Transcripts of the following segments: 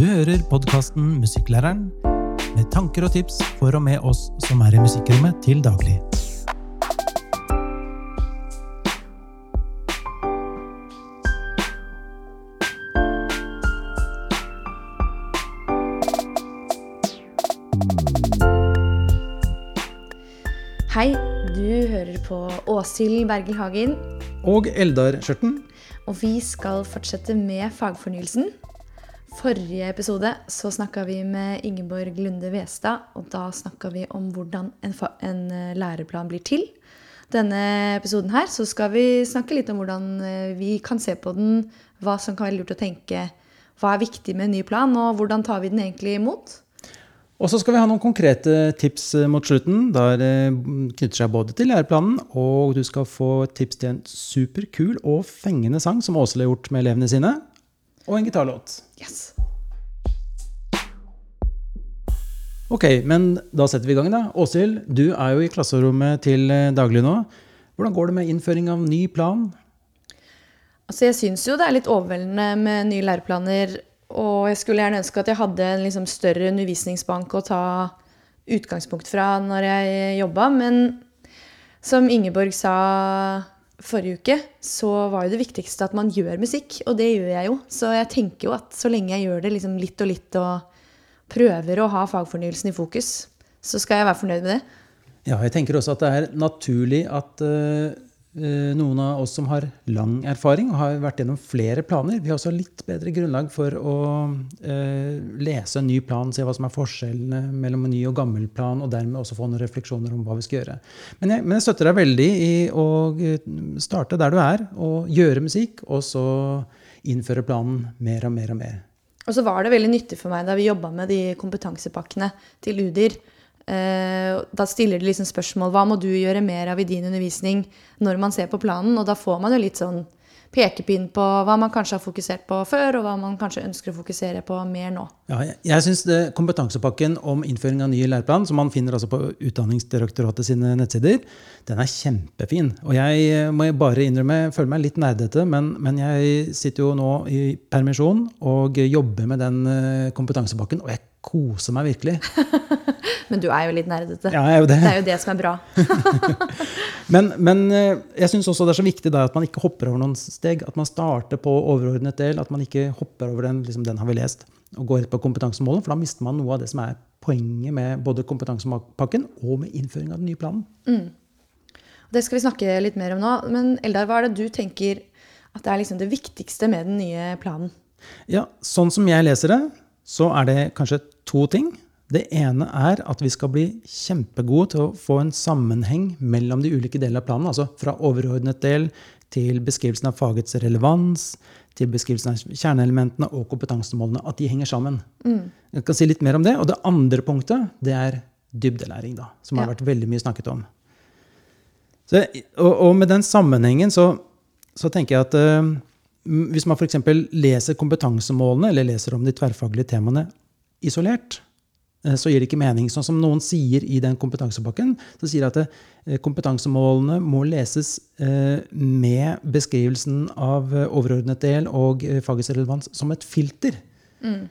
Du hører podkasten Musikklæreren, med tanker og tips for og med oss som er i musikkrommet til daglig. Hei, du hører på Åshild Bergel Hagen, Og Eldar Skjørten. og vi skal fortsette med fagfornyelsen. Forrige episode så snakka vi med Ingeborg Lunde Westad, og da snakka vi om hvordan en, en eh, læreplan blir til. Denne episoden her så skal vi snakke litt om hvordan eh, vi kan se på den, hva som kan være lurt å tenke, hva er viktig med en ny plan, og hvordan tar vi den egentlig imot. Og så skal vi ha noen konkrete tips eh, mot slutten. Der det knytter seg både til læreplanen, og du skal få tips til en superkul og fengende sang som Åsle har gjort med elevene sine. Og en gitarlåt. Yes. Ok, men da setter vi i gang, da. Åshild, du er jo i klasserommet til eh, daglig nå. Hvordan går det med innføring av ny plan? Altså, jeg syns jo det er litt overveldende med nye læreplaner. Og jeg skulle gjerne ønske at jeg hadde en liksom større undervisningsbank å ta utgangspunkt fra når jeg jobba. Men som Ingeborg sa forrige uke, så var jo det viktigste at man gjør musikk. Og det gjør jeg jo. Så jeg tenker jo at så lenge jeg gjør det liksom litt og litt og prøver å ha fagfornyelsen i fokus, så skal jeg være fornøyd med det. Ja, jeg tenker også at det er naturlig at eh, noen av oss som har lang erfaring og har vært gjennom flere planer, vi har også litt bedre grunnlag for å eh, lese en ny plan, se hva som er forskjellene mellom en ny og gammel plan, og dermed også få noen refleksjoner om hva vi skal gjøre. Men jeg, men jeg støtter deg veldig i å eh, starte der du er, og gjøre musikk, og så innføre planen mer og mer og mer. Og så var det veldig nyttig for meg da vi jobba med de kompetansepakkene til UDIR. Eh, da stiller de liksom spørsmål hva må du gjøre mer av i din undervisning når man ser på planen. Og da får man jo litt sånn pekepinn på hva man kanskje har fokusert på før, og hva man kanskje ønsker å fokusere på mer nå. Ja, jeg jeg syns kompetansepakken om innføring av ny læreplan, som man finner altså på Utdanningsdirektoratet sine nettsider, den er kjempefin. Og jeg eh, må bare innrømme, jeg føler meg litt nerdete, men, men jeg sitter jo nå i permisjon og jobber med den eh, kompetansepakken, og jeg koser meg virkelig. Men du er jo litt nerdete. Ja, jeg er jo det. Det er jo det som er bra. Men, men eh, jeg syns også det er så viktig at man ikke hopper over noen steg. At man starter på overordnet del, at man ikke hopper over den, liksom, den har vi lest, og går rett på kompetansemålet, for da mister man noe av det som er poenget med både kompetansepakken og med innføring av den nye planen. Det skal vi snakke litt mer om nå. Men Eldar, hva er det du tenker at det er liksom det viktigste med den nye planen? Ja, sånn som jeg leser det, så er det kanskje to ting. Det ene er at vi skal bli kjempegode til å få en sammenheng mellom de ulike delene av planen. Altså fra overordnet del til beskrivelsen av fagets relevans, til beskrivelsen av kjerneelementene og kompetansemålene. At de henger sammen. Jeg kan si litt mer om det. Og det andre punktet det er dybdelæring, da, som har Ja. vært veldig mye snakket om. Så, og, og med den sammenhengen så, så tenker jeg at m- hvis man f.eks. leser kompetansemålene eller leser om de tverrfaglige temaene isolert, eh, så gir det ikke mening. Sånn som noen sier i den kompetansepakken, så sier de at eh, kompetansemålene må leses eh, med beskrivelsen av overordnet del og fagets relevans som et filter.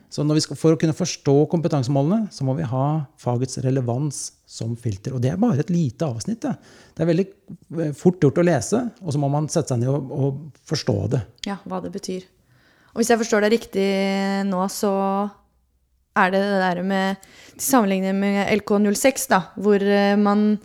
Så når vi skal, for å kunne forstå kompetansemålene, så må vi ha fagets relevans som filter. Og det er bare et lite avsnitt. Det, det er veldig eh, fort gjort å lese, og så må man sette seg ned og, og forstå det. Ja, hva det betyr. Og hvis jeg forstår deg riktig nå, så er det det der med Til sammenligning med LK06, da, hvor eh, man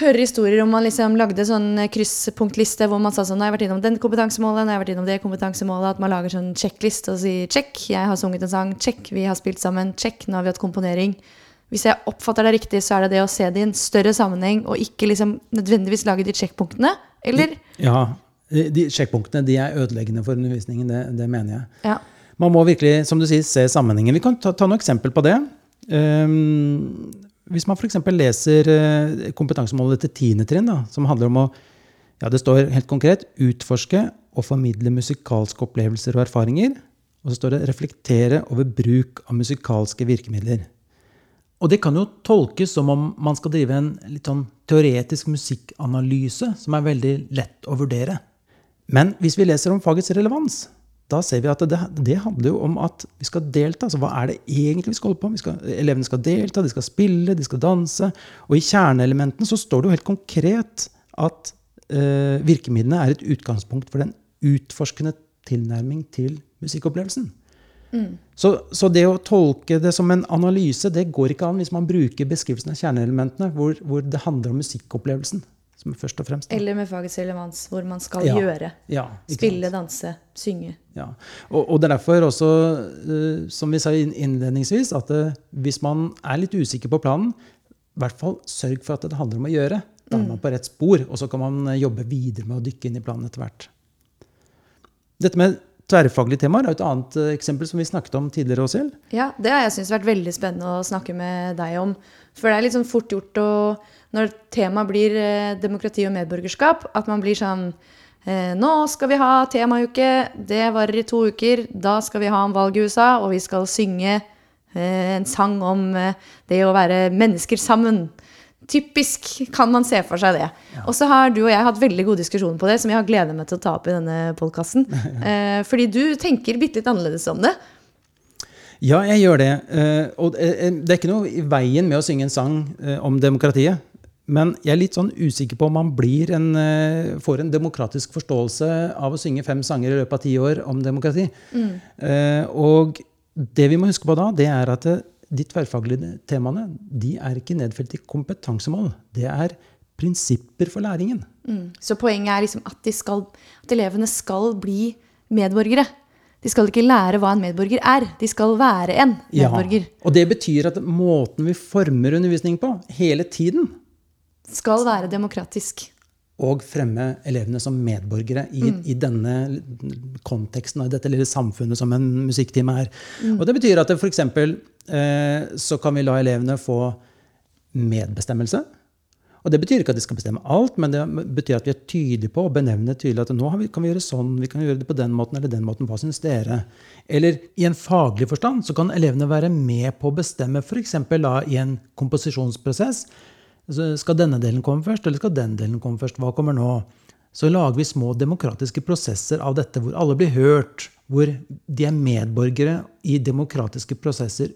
hører historier om man liksom lagde sånn krysspunktliste hvor man sa sånn Nå har jeg vært innom den kompetansemålet, nå har jeg vært innom det kompetansemålet. At man lager sånn sjekkliste og sier check, jeg har sunget en sang, check, vi har spilt sammen, check, nå har vi hatt komponering. Hvis jeg oppfatter det riktig, så er det det å se det i en større sammenheng, og ikke liksom nødvendigvis lage de sjekkpunktene, eller? Ja, de sjekkpunktene de er ødeleggende for undervisningen, det, det mener jeg. Ja. Man må virkelig, som du sier, se sammenhengen. Vi kan ta, ta noen eksempel på det. Ehm, hvis man f.eks. leser eh, kompetansemålet til tiende trinn, da, som handler om å ja, Det står helt konkret 'utforske og formidle musikalske opplevelser og erfaringer'. Og så står det 'reflektere over bruk av musikalske virkemidler'. Og det kan jo tolkes som om man skal drive en litt sånn teoretisk musikkanalyse, som er veldig lett å vurdere. Men hvis vi leser om fagets relevans, da ser vi at det, det, handler jo om at vi skal delta. Altså, hva er det egentlig vi skal holde på med? Skal, elevene skal delta, de skal spille, de skal danse. Og i kjerneelementene så står det jo helt konkret at eh, virkemidlene er et utgangspunkt for den utforskende tilnærming til musikkopplevelsen. Mm. Så, så, det å tolke det som en analyse, det går ikke an hvis man bruker beskrivelsen av kjerneelementene, hvor, hvor det handler om musikkopplevelsen som først og fremst. Eller med fagets relevans, hvor man skal ja. gjøre. Ja, Spille, danse, synge. Ja. Og, og, det er derfor også, uh, som vi sa innledningsvis, at uh, hvis man er litt usikker på planen, i hvert fall sørg for at det handler om å gjøre. Da er man mm. på rett spor, og så kan man eh, jobbe videre med å dykke inn i planen etter hvert. Dette med tverrfaglige temaer er et annet eksempel som vi snakket om tidligere. Åshild. Ja, det har jeg syntes vært veldig spennende å snakke med deg om. For det er litt sånn fort gjort å når temaet blir eh, demokrati og medborgerskap, at man blir sånn eh, Nå skal vi ha temauke, det varer i to uker. Da skal vi ha en valg i USA, og vi skal synge eh, en sang om det å være mennesker sammen. Typisk kan man se for seg det. Ja. Og så har du og jeg hatt veldig god diskusjon på det, som jeg har gleda meg til å ta opp i denne podkasten. eh, fordi du tenker bitte litt annerledes om det. Ja, jeg gjør det. Og det er ikke noe i veien med å synge en sang om demokratiet. Men jeg er litt sånn usikker på om man en, eh, får en demokratisk forståelse av å synge fem sanger i løpet av ti år om demokrati. Mm. Eh, og det vi må huske på da, det er at eh, de tverrfaglige temaene de er ikke nedfelt i kompetansemål. Det er prinsipper for læringen. Mm. Så poenget er liksom at, skal, at elevene skal bli medborgere. De skal ikke lære hva en medborger er. De skal være en medborger. Ja, og det betyr at måten vi former undervisning på, hele tiden, skal være demokratisk. Og fremme elevene som medborgere i, mm. i denne konteksten og i dette lille samfunnet som en musikktime er. Mm. Og det betyr at f.eks. Eh, så kan vi la elevene få medbestemmelse. Og Det betyr ikke at de skal bestemme alt, men det betyr at vi er tydelige på å benevne tydelig at nå vi, kan vi gjøre sånn, vi kan gjøre det på den måten eller den måten. Hva syns dere? Eller i en faglig forstand så kan elevene være med på å bestemme f.eks. i en komposisjonsprosess skal denne delen komme først, eller skal den delen komme først? Hva kommer nå? Så lager vi små demokratiske prosesser av dette, hvor alle blir hørt. Hvor de er medborgere i demokratiske prosesser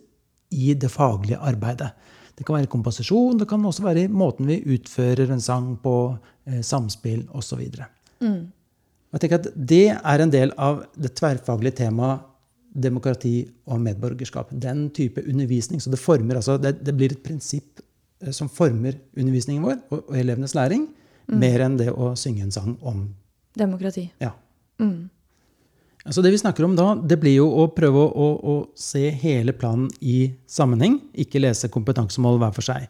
i det faglige arbeidet. Det kan være komposisjon, det kan også være i måten vi utfører en sang på, eh, samspill osv. Mm. Jeg tenker at Det er en del av det tverrfaglige temaet demokrati og medborgerskap. Den type undervisning. Så det former altså, det, det blir et prinsipp som former undervisningen vår og, elevenes læring, mm. mer enn det å synge en sang om Demokrati. Ja. Mm. Altså det vi snakker om da, det blir jo å prøve å, å, å, se hele planen i sammenheng, ikke lese kompetansemål hver for seg.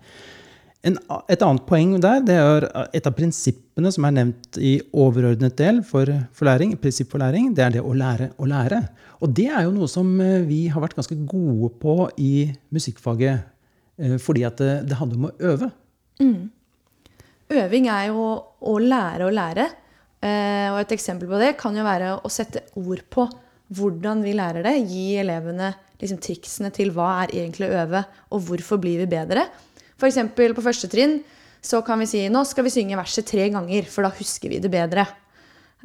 En, et annet poeng der, det er et av prinsippene som er nevnt i overordnet del for, for, læring, prinsipp for læring, det er det å lære å lære. Og det er jo noe som eh, vi har vært ganske gode på i musikkfaget Eh, fordi at det, det handler om å øve. Mm. Øving er jo å lære å lære. Eh, og et eksempel på det kan jo være å sette ord på hvordan vi lærer det. Gi elevene liksom, triksene til hva er egentlig å øve, og hvorfor blir vi bedre. F.eks. på første trinn så kan vi si nå skal vi synge verset tre ganger, for da husker vi det bedre.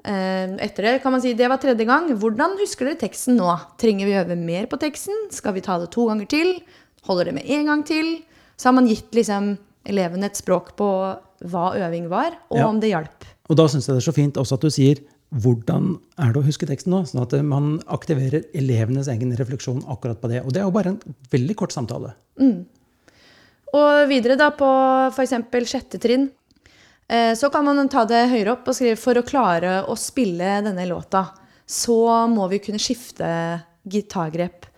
Eh, etter det kan man si det var tredje gang. Hvordan husker dere teksten nå? Trenger vi øve mer på teksten? Skal vi ta det to ganger til? Holder det med en gang til. Så har man gitt liksom, elevene et språk på hva øving var, og ja. om det hjalp. Og da syns jeg det er så fint også at du sier hvordan er det å huske teksten nå? Sånn at man aktiverer elevenes egen refleksjon akkurat på det. Og det er jo bare en veldig kort samtale. Mm. Og videre da på f.eks. sjette trinn, eh, så kan man ta det høyere opp og skrive for å klare å spille denne låta, så må vi kunne skifte gitargrep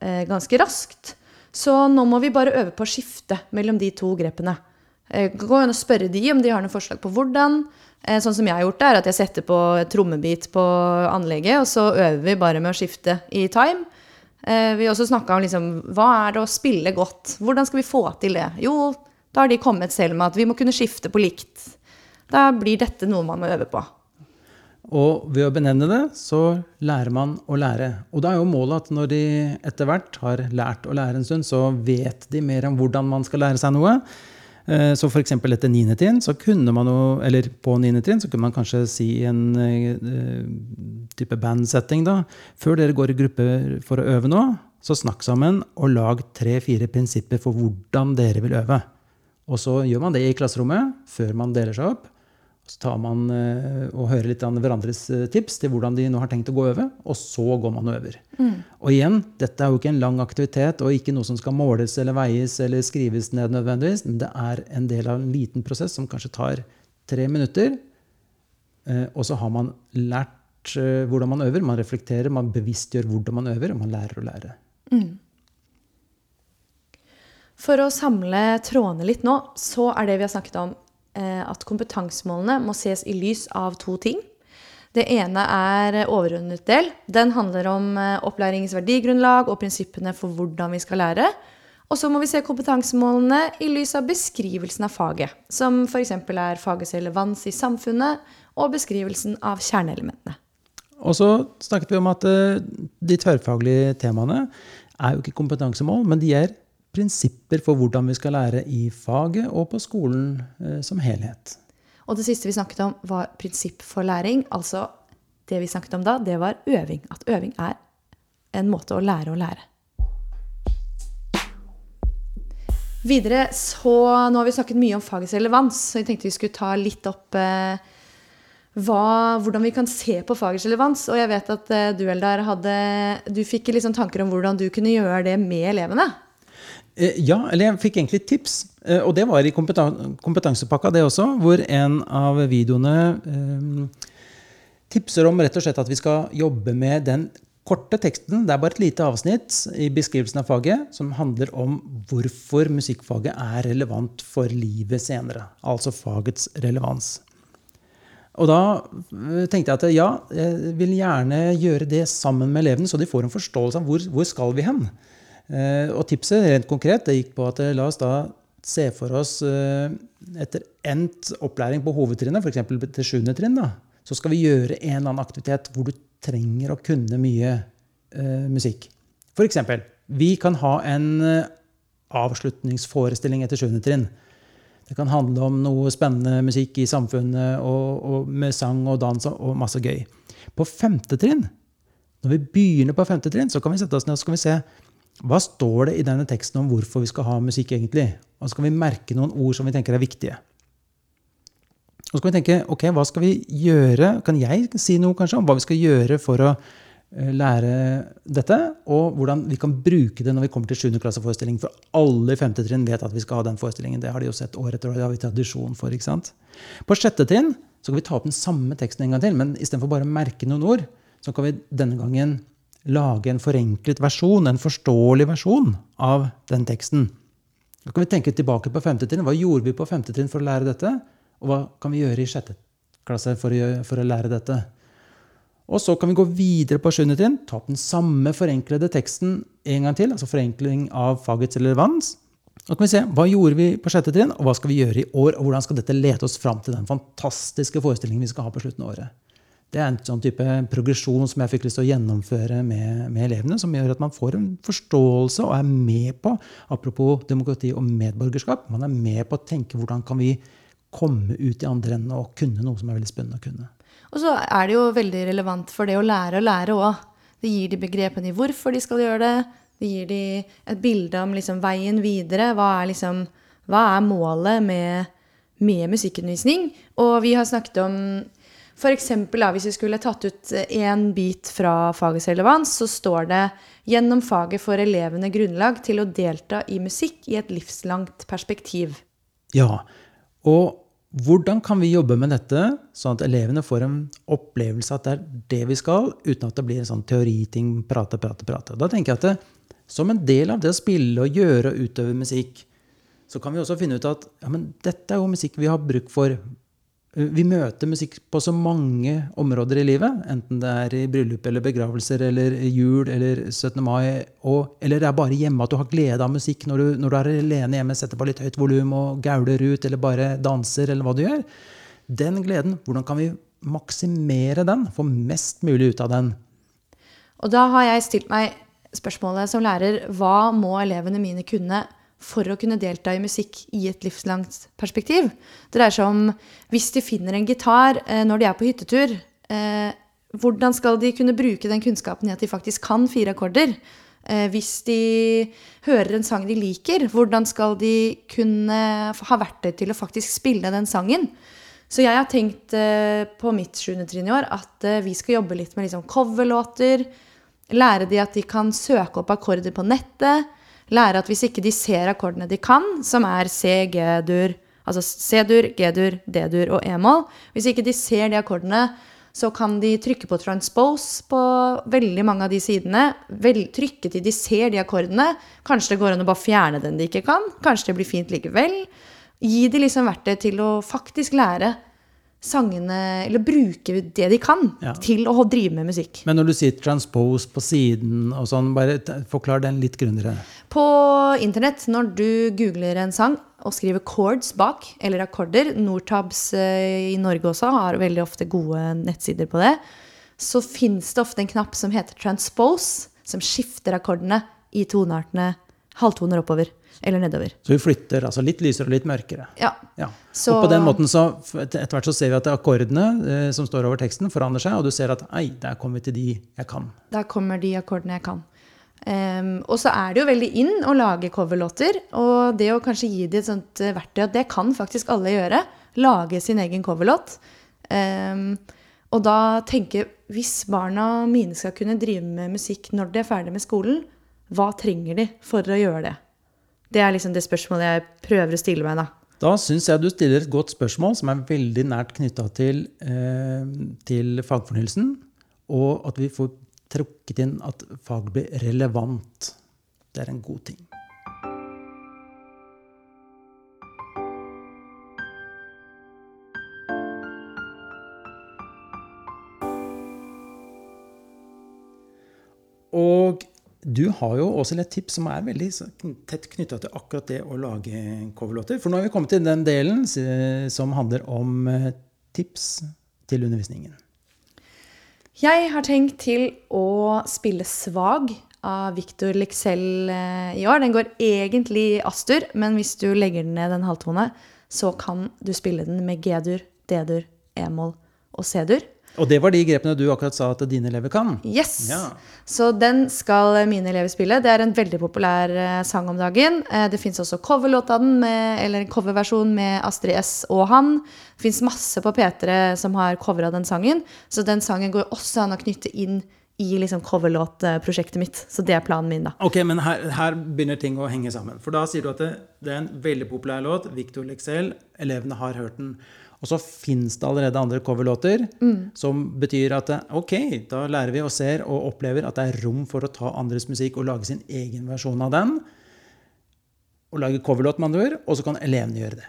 eh, ganske raskt. Så nå må vi bare øve på å skifte mellom de to grepene. Eh, gå inn og spørre de om de har noen forslag på hvordan. Eh, sånn som jeg har gjort det, er at jeg setter på et trommebit på anlegget, og så øver vi bare med å skifte i time. Eh, vi har også snakka om liksom, hva er det å spille godt? Hvordan skal vi få til det? Jo, da har de kommet selv med at vi må kunne skifte på likt. Da blir dette noe man må øve på. Og ved å benevne det, så lærer man å lære. Og da er jo målet at når de etter hvert har lært å lære en stund, så vet de mer om hvordan man skal lære seg noe. Eh, Så f.eks. etter 9. trinn, så kunne man jo, eller på 9. trinn, så kunne man kanskje si en eh, type bandsetting da, før dere går i gruppe for å øve nå, så snakk sammen og lag tre-fire prinsipper for hvordan dere vil øve. Og så gjør man det i klasserommet før man deler seg opp. Så tar man eh, og hører litt av hverandres eh, tips til hvordan de nå har tenkt å gå over, og så går man og øver. Og igjen, dette er jo ikke en lang aktivitet og ikke noe som skal måles eller veies eller skrives ned nødvendigvis, men det er en del av en liten prosess som kanskje tar tre minutter. Eh, Og så har man lært hvordan man øver, man reflekterer, man bevisstgjør hvordan man øver, og man lærer å lære. For å samle trådene litt nå, så er det vi har snakket om at kompetansemålene må ses i lys av to ting. Det ene er overordnet del. Den handler om eh, opplæringens verdigrunnlag og prinsippene for hvordan vi skal lære. Og så må vi se kompetansemålene i lys av beskrivelsen av faget, som f.eks. er fagets relevans i samfunnet og beskrivelsen av kjerneelementene. Og så snakket vi om at eh, de tverrfaglige temaene er jo ikke kompetansemål, men de er prinsipper for hvordan vi skal lære i faget og på skolen eh, som helhet. Og det siste vi snakket om, var prinsipp for læring. Altså det vi snakket om da, det var øving. At øving er en måte å lære å lære. Videre så Nå har vi snakket mye om fagets relevans, så jeg tenkte vi skulle ta litt opp eh, hva, hvordan vi kan se på fagets relevans. Og jeg vet at eh, du, Eldar, hadde, du fikk sånn tanker om hvordan du kunne gjøre det med elevene. Eh, Ja, eller jeg fikk egentlig tips. eh, Og det var i kompetansepakka, det også, hvor en av videoene eh, tipser om rett og slett at vi skal jobbe med den korte teksten. Det er bare et lite avsnitt i beskrivelsen av faget som handler om hvorfor musikkfaget er relevant for livet senere. Altså fagets relevans. Og da tenkte jeg at ja, jeg vil gjerne gjøre det sammen med elevene, så de får en forståelse av hvor, hvor skal vi hen. Eh, Og tipset rent konkret det gikk på at eh, la oss da se for oss eh, etter endt opplæring på hovedtrinnet, f.eks. til 7. trinn, da, så skal vi gjøre en eller annen aktivitet hvor du trenger å kunne mye eh, musikk. F.eks. vi kan ha en avslutningsforestilling etter 7. trinn. Det kan handle om noe spennende musikk i samfunnet, og, og med sang og dans og, masse gøy. På femte trinn, når vi begynner på femte trinn, så kan vi sette oss ned og så kan vi se hva står det i denne teksten om hvorfor vi skal ha musikk egentlig. Og så kan vi merke noen ord som vi tenker er viktige. Og så kan vi tenke ok, hva skal vi gjøre? Kan jeg si noe kanskje om hva vi skal gjøre for å eh, lære dette? Og hvordan vi kan bruke det når vi kommer til 7. klasseforestilling. For alle i 5. trinn vet at vi skal ha den forestillingen. Det har de jo sett år etter år. Det har vi tradisjon for. ikke sant? På sjette trinn så kan vi ta opp den samme teksten en gang til, men istedenfor bare å merke noen ord, så kan vi denne gangen lage en forenklet versjon, en forståelig versjon av den teksten. Da kan vi tenke tilbake på femte trinn. Hva gjorde vi på femte trinn for å lære dette? Og hva kan vi gjøre i sjette klasse for å, gjøre, for å lære dette? Og så kan vi gå videre på sjuende trinn, ta opp den samme forenklede teksten en gang til, altså forenkling av fagets relevans. Så kan vi se hva gjorde vi på sjette trinn, og hva skal vi gjøre i år, og hvordan skal dette lete oss fram til den fantastiske forestillingen vi skal ha på slutten av året. Det er en sånn type progresjon som jeg fikk lyst til å gjennomføre med, med elevene, som gjør at man får en forståelse og er med på, apropos demokrati og medborgerskap, man er med på å tenke hvordan kan vi komme ut i andre enden og kunne noe som er veldig spennende å kunne. Og så er det jo veldig relevant for det å lære å lære òg. Det gir de begrepene i hvorfor de skal gjøre det. Det gir de et bilde om liksom veien videre. Hva er, liksom, hva er målet med, med musikkundervisning? Og vi har snakket om F.eks. hvis vi skulle tatt ut én bit fra fagets relevans, så står det gjennom faget får elevene grunnlag til å delta i musikk i et livslangt perspektiv. Ja, og hvordan kan vi jobbe med dette, sånn at elevene får en opplevelse at det er det vi skal, uten at det blir en sånn teoriting, prate, prate, prate. Da tenker jeg at det, som en del av det å spille og gjøre og utøve musikk, så kan vi også finne ut at ja, men dette er jo musikk vi har bruk for. Vi møter musikk på så mange områder i livet, enten det er i bryllup eller begravelser eller jul eller 17. mai, og, eller det er bare hjemme at du har glede av musikk når du, når du er alene hjemme, setter på litt høyt volum og gauler ut, eller bare danser, eller hva du gjør. Den gleden, hvordan kan vi maksimere den? Få mest mulig ut av den? Og da har jeg stilt meg spørsmålet som lærer hva må elevene mine kunne for å kunne delta i musikk i et livslangt perspektiv. Det dreier seg om hvis de finner en gitar eh, når de er på hyttetur, eh, hvordan skal de kunne bruke den kunnskapen i at de faktisk kan fire akkorder? Eh, hvis de hører en sang de liker, hvordan skal de kunne ha verktøy til å faktisk spille den sangen? Så jeg har tenkt eh, på mitt sjuende trinn i år at eh, vi skal jobbe litt med liksom coverlåter. Lære de at de kan søke opp akkorder på nettet. Lære at hvis ikke de ser akkordene de kan, som er C, G-dur, altså C-dur, G-dur, D-dur og E-moll Hvis ikke de ser de akkordene, så kan de trykke på transpose på veldig mange av de sidene. Vel, trykke til de ser de akkordene. Kanskje det går an å bare fjerne den de ikke kan. Kanskje det blir fint likevel. Gi de liksom verktøy til å faktisk lære sangene Eller bruke det de kan Ja. til å drive med musikk. Men når du sier transpose på siden og sånn, bare forklar den litt grundigere. På internett, når du googler en sang og skriver chords bak, eller akkorder Nortabs eh, i Norge også har veldig ofte gode nettsider på det. Så fins det ofte en knapp som heter transpose, som skifter akkordene i toneartene halvtoner oppover eller nedover. Så vi flytter altså litt lysere og litt mørkere. Ja. Ja. Så- Og på den måten så etter hvert så ser vi at akkordene eh, som står over teksten, forandrer seg, og du ser at ei, der kommer vi til de jeg kan. Der kommer de akkordene jeg kan. Um, og så er det jo veldig inn å lage coverlåter. Og det å kanskje gi de et sånt eh, verktøy at det kan faktisk alle gjøre. Lage sin egen coverlåt. Um, og da tenke hvis barna mine skal kunne drive med musikk når de er ferdig med skolen, hva trenger de for å gjøre det? Det er liksom det spørsmålet jeg prøver å stille meg, da. Da syns jeg du stiller et godt spørsmål som er veldig nært knytta til, eh, til fagfornyelsen, og at vi får trukket inn at fag blir relevant. Det er en god ting. Du har jo også et tips som er veldig tett knytta til akkurat det å lage coverlåter. For nå har vi kommet til den delen som handler om eh, tips til undervisningen. Jeg har tenkt til å spille Svag av Victor Lexell eh, i år. Den går egentlig i astur, men hvis du legger den ned en halvtone, så kan du spille den med G-dur, D-dur, E-moll og C-dur. Og det var de grepene du akkurat sa at dine elever kan. Yes! Ja. Så den skal mine elever spille. Det er en veldig populær eh, sang om dagen. Eh, Det fins også coverlåt av den, med, eller en coverversjon med Astrid S og han. Det fins masse på P3 som har covra den sangen. Så den sangen går også an å knytte inn i liksom coverlåtprosjektet mitt. Så det er planen min, da. Ok, men her, her begynner ting å henge sammen. For da sier du at det, det er en veldig populær låt. Victor Lexell. Elevene har hørt den. Og så fins det allerede andre coverlåter, som betyr at ok, da lærer vi og ser og opplever at det er rom for å ta andres musikk og lage sin egen versjon av den. Og lage coverlåt, med andre ord. Og så kan elevene gjøre det.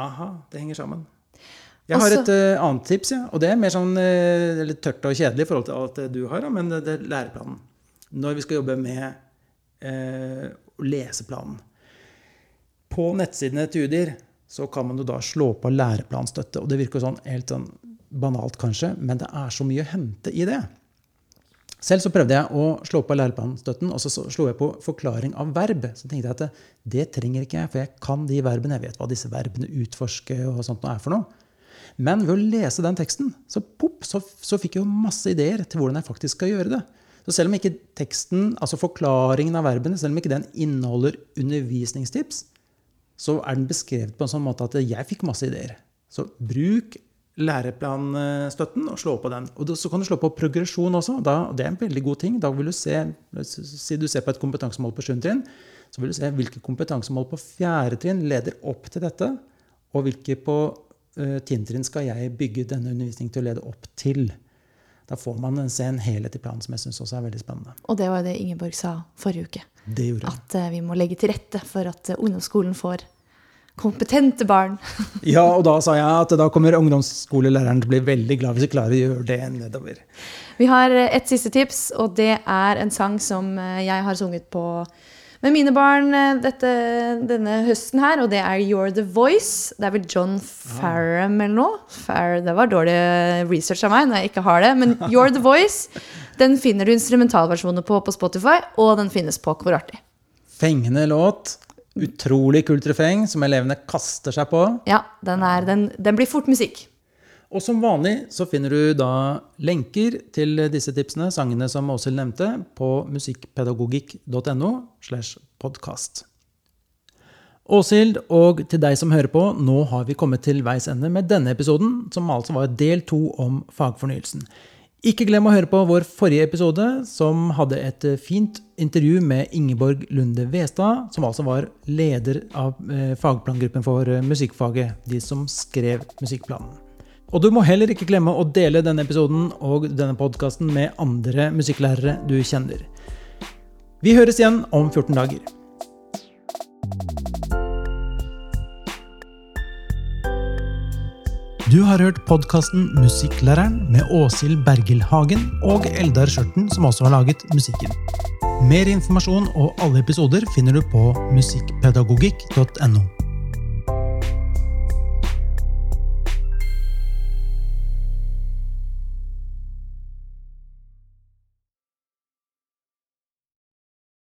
Aha, det henger sammen. Jeg har et uh, annet tips, ja, og det er mer sånn uh, litt tørt og kjedelig i forhold til alt du har, ja, men det, det er læreplanen. Når vi skal jobbe med eh, leseplanen. På nettsidene til Udir så kan man jo da slå på læreplanstøtte. Og det virker sånn helt sånn banalt, kanskje, men det er så mye å hente i det. Selv så prøvde jeg å slå på læreplanstøtten, og så slo jeg på forklaring av verb. Så tenkte jeg at det, det trenger ikke jeg, for jeg kan de verbene. Jeg vet hva disse verbene utforske og sånt nå er for noe. Men ved å lese den teksten, så, pop, så, så fikk jeg jo masse ideer til hvordan jeg faktisk skal gjøre det. Så selv om ikke teksten, altså forklaringen av verbene, selv om ikke den inneholder undervisningstips, så er den beskrevet på en sånn måte at jeg fikk masse ideer. Så bruk læreplanstøtten og slå på den. Og så kan du slå på progresjon også. Da, det er en veldig god ting. Da vil du se, Si du ser på et kompetansemål på 7. trinn, så vil du se hvilke kompetansemål på 4. trinn leder opp til dette, og hvilke på uh, 10. trinn skal jeg bygge denne undervisningen til å lede opp til. Da får man se en helhet i planen som jeg syns også er veldig spennende. Og det var det Ingeborg sa forrige uke. At eh, vi må legge til rette for at eh, ungdomsskolen får kompetente barn. Ja, og da sa jeg at da kommer ungdomsskolelæreren til å bli veldig glad hvis vi klarer å gjøre det nedover. Vi har eh, et siste tips, og det er en sang som jeg har sunget på med mine barn dette, denne høsten her, og det er You're The Voice. Det er vel John Farram eller noe. Far, det var dårlig research av meg når jeg ikke har det. Men You're The Voice, den finner du instrumentalversjoner på på Spotify, og den finnes på Hvor artig. Fengende låt. Utrolig kult refreng som elevene kaster seg på. Ja, den, er, den, den blir fort musikk. Og som vanlig så finner du da lenker til disse tipsene, sangene som Åshild nevnte, på musikkpedagogikk.no slash podkast. Åshild, og til deg som hører på, nå har vi kommet til veis ende med denne episoden, som altså var del to om fagfornyelsen. Ikke glem å høre på vår forrige episode, som hadde et fint intervju med Ingeborg Lunde Westad, som altså var leder av eh, fagplangruppen for eh, musikkfaget, de som skrev musikkplanen. Og du må heller ikke glemme å dele denne episoden og denne podkasten med andre musikklærere du kjenner. Vi høres igjen om 14 dager. Du har hørt podkasten Musikklæreren med Åshild Bergil Hagen og Eldar Skjørten, som også har laget musikken. Mer informasjon og alle episoder finner du på musikkpedagogikk.no.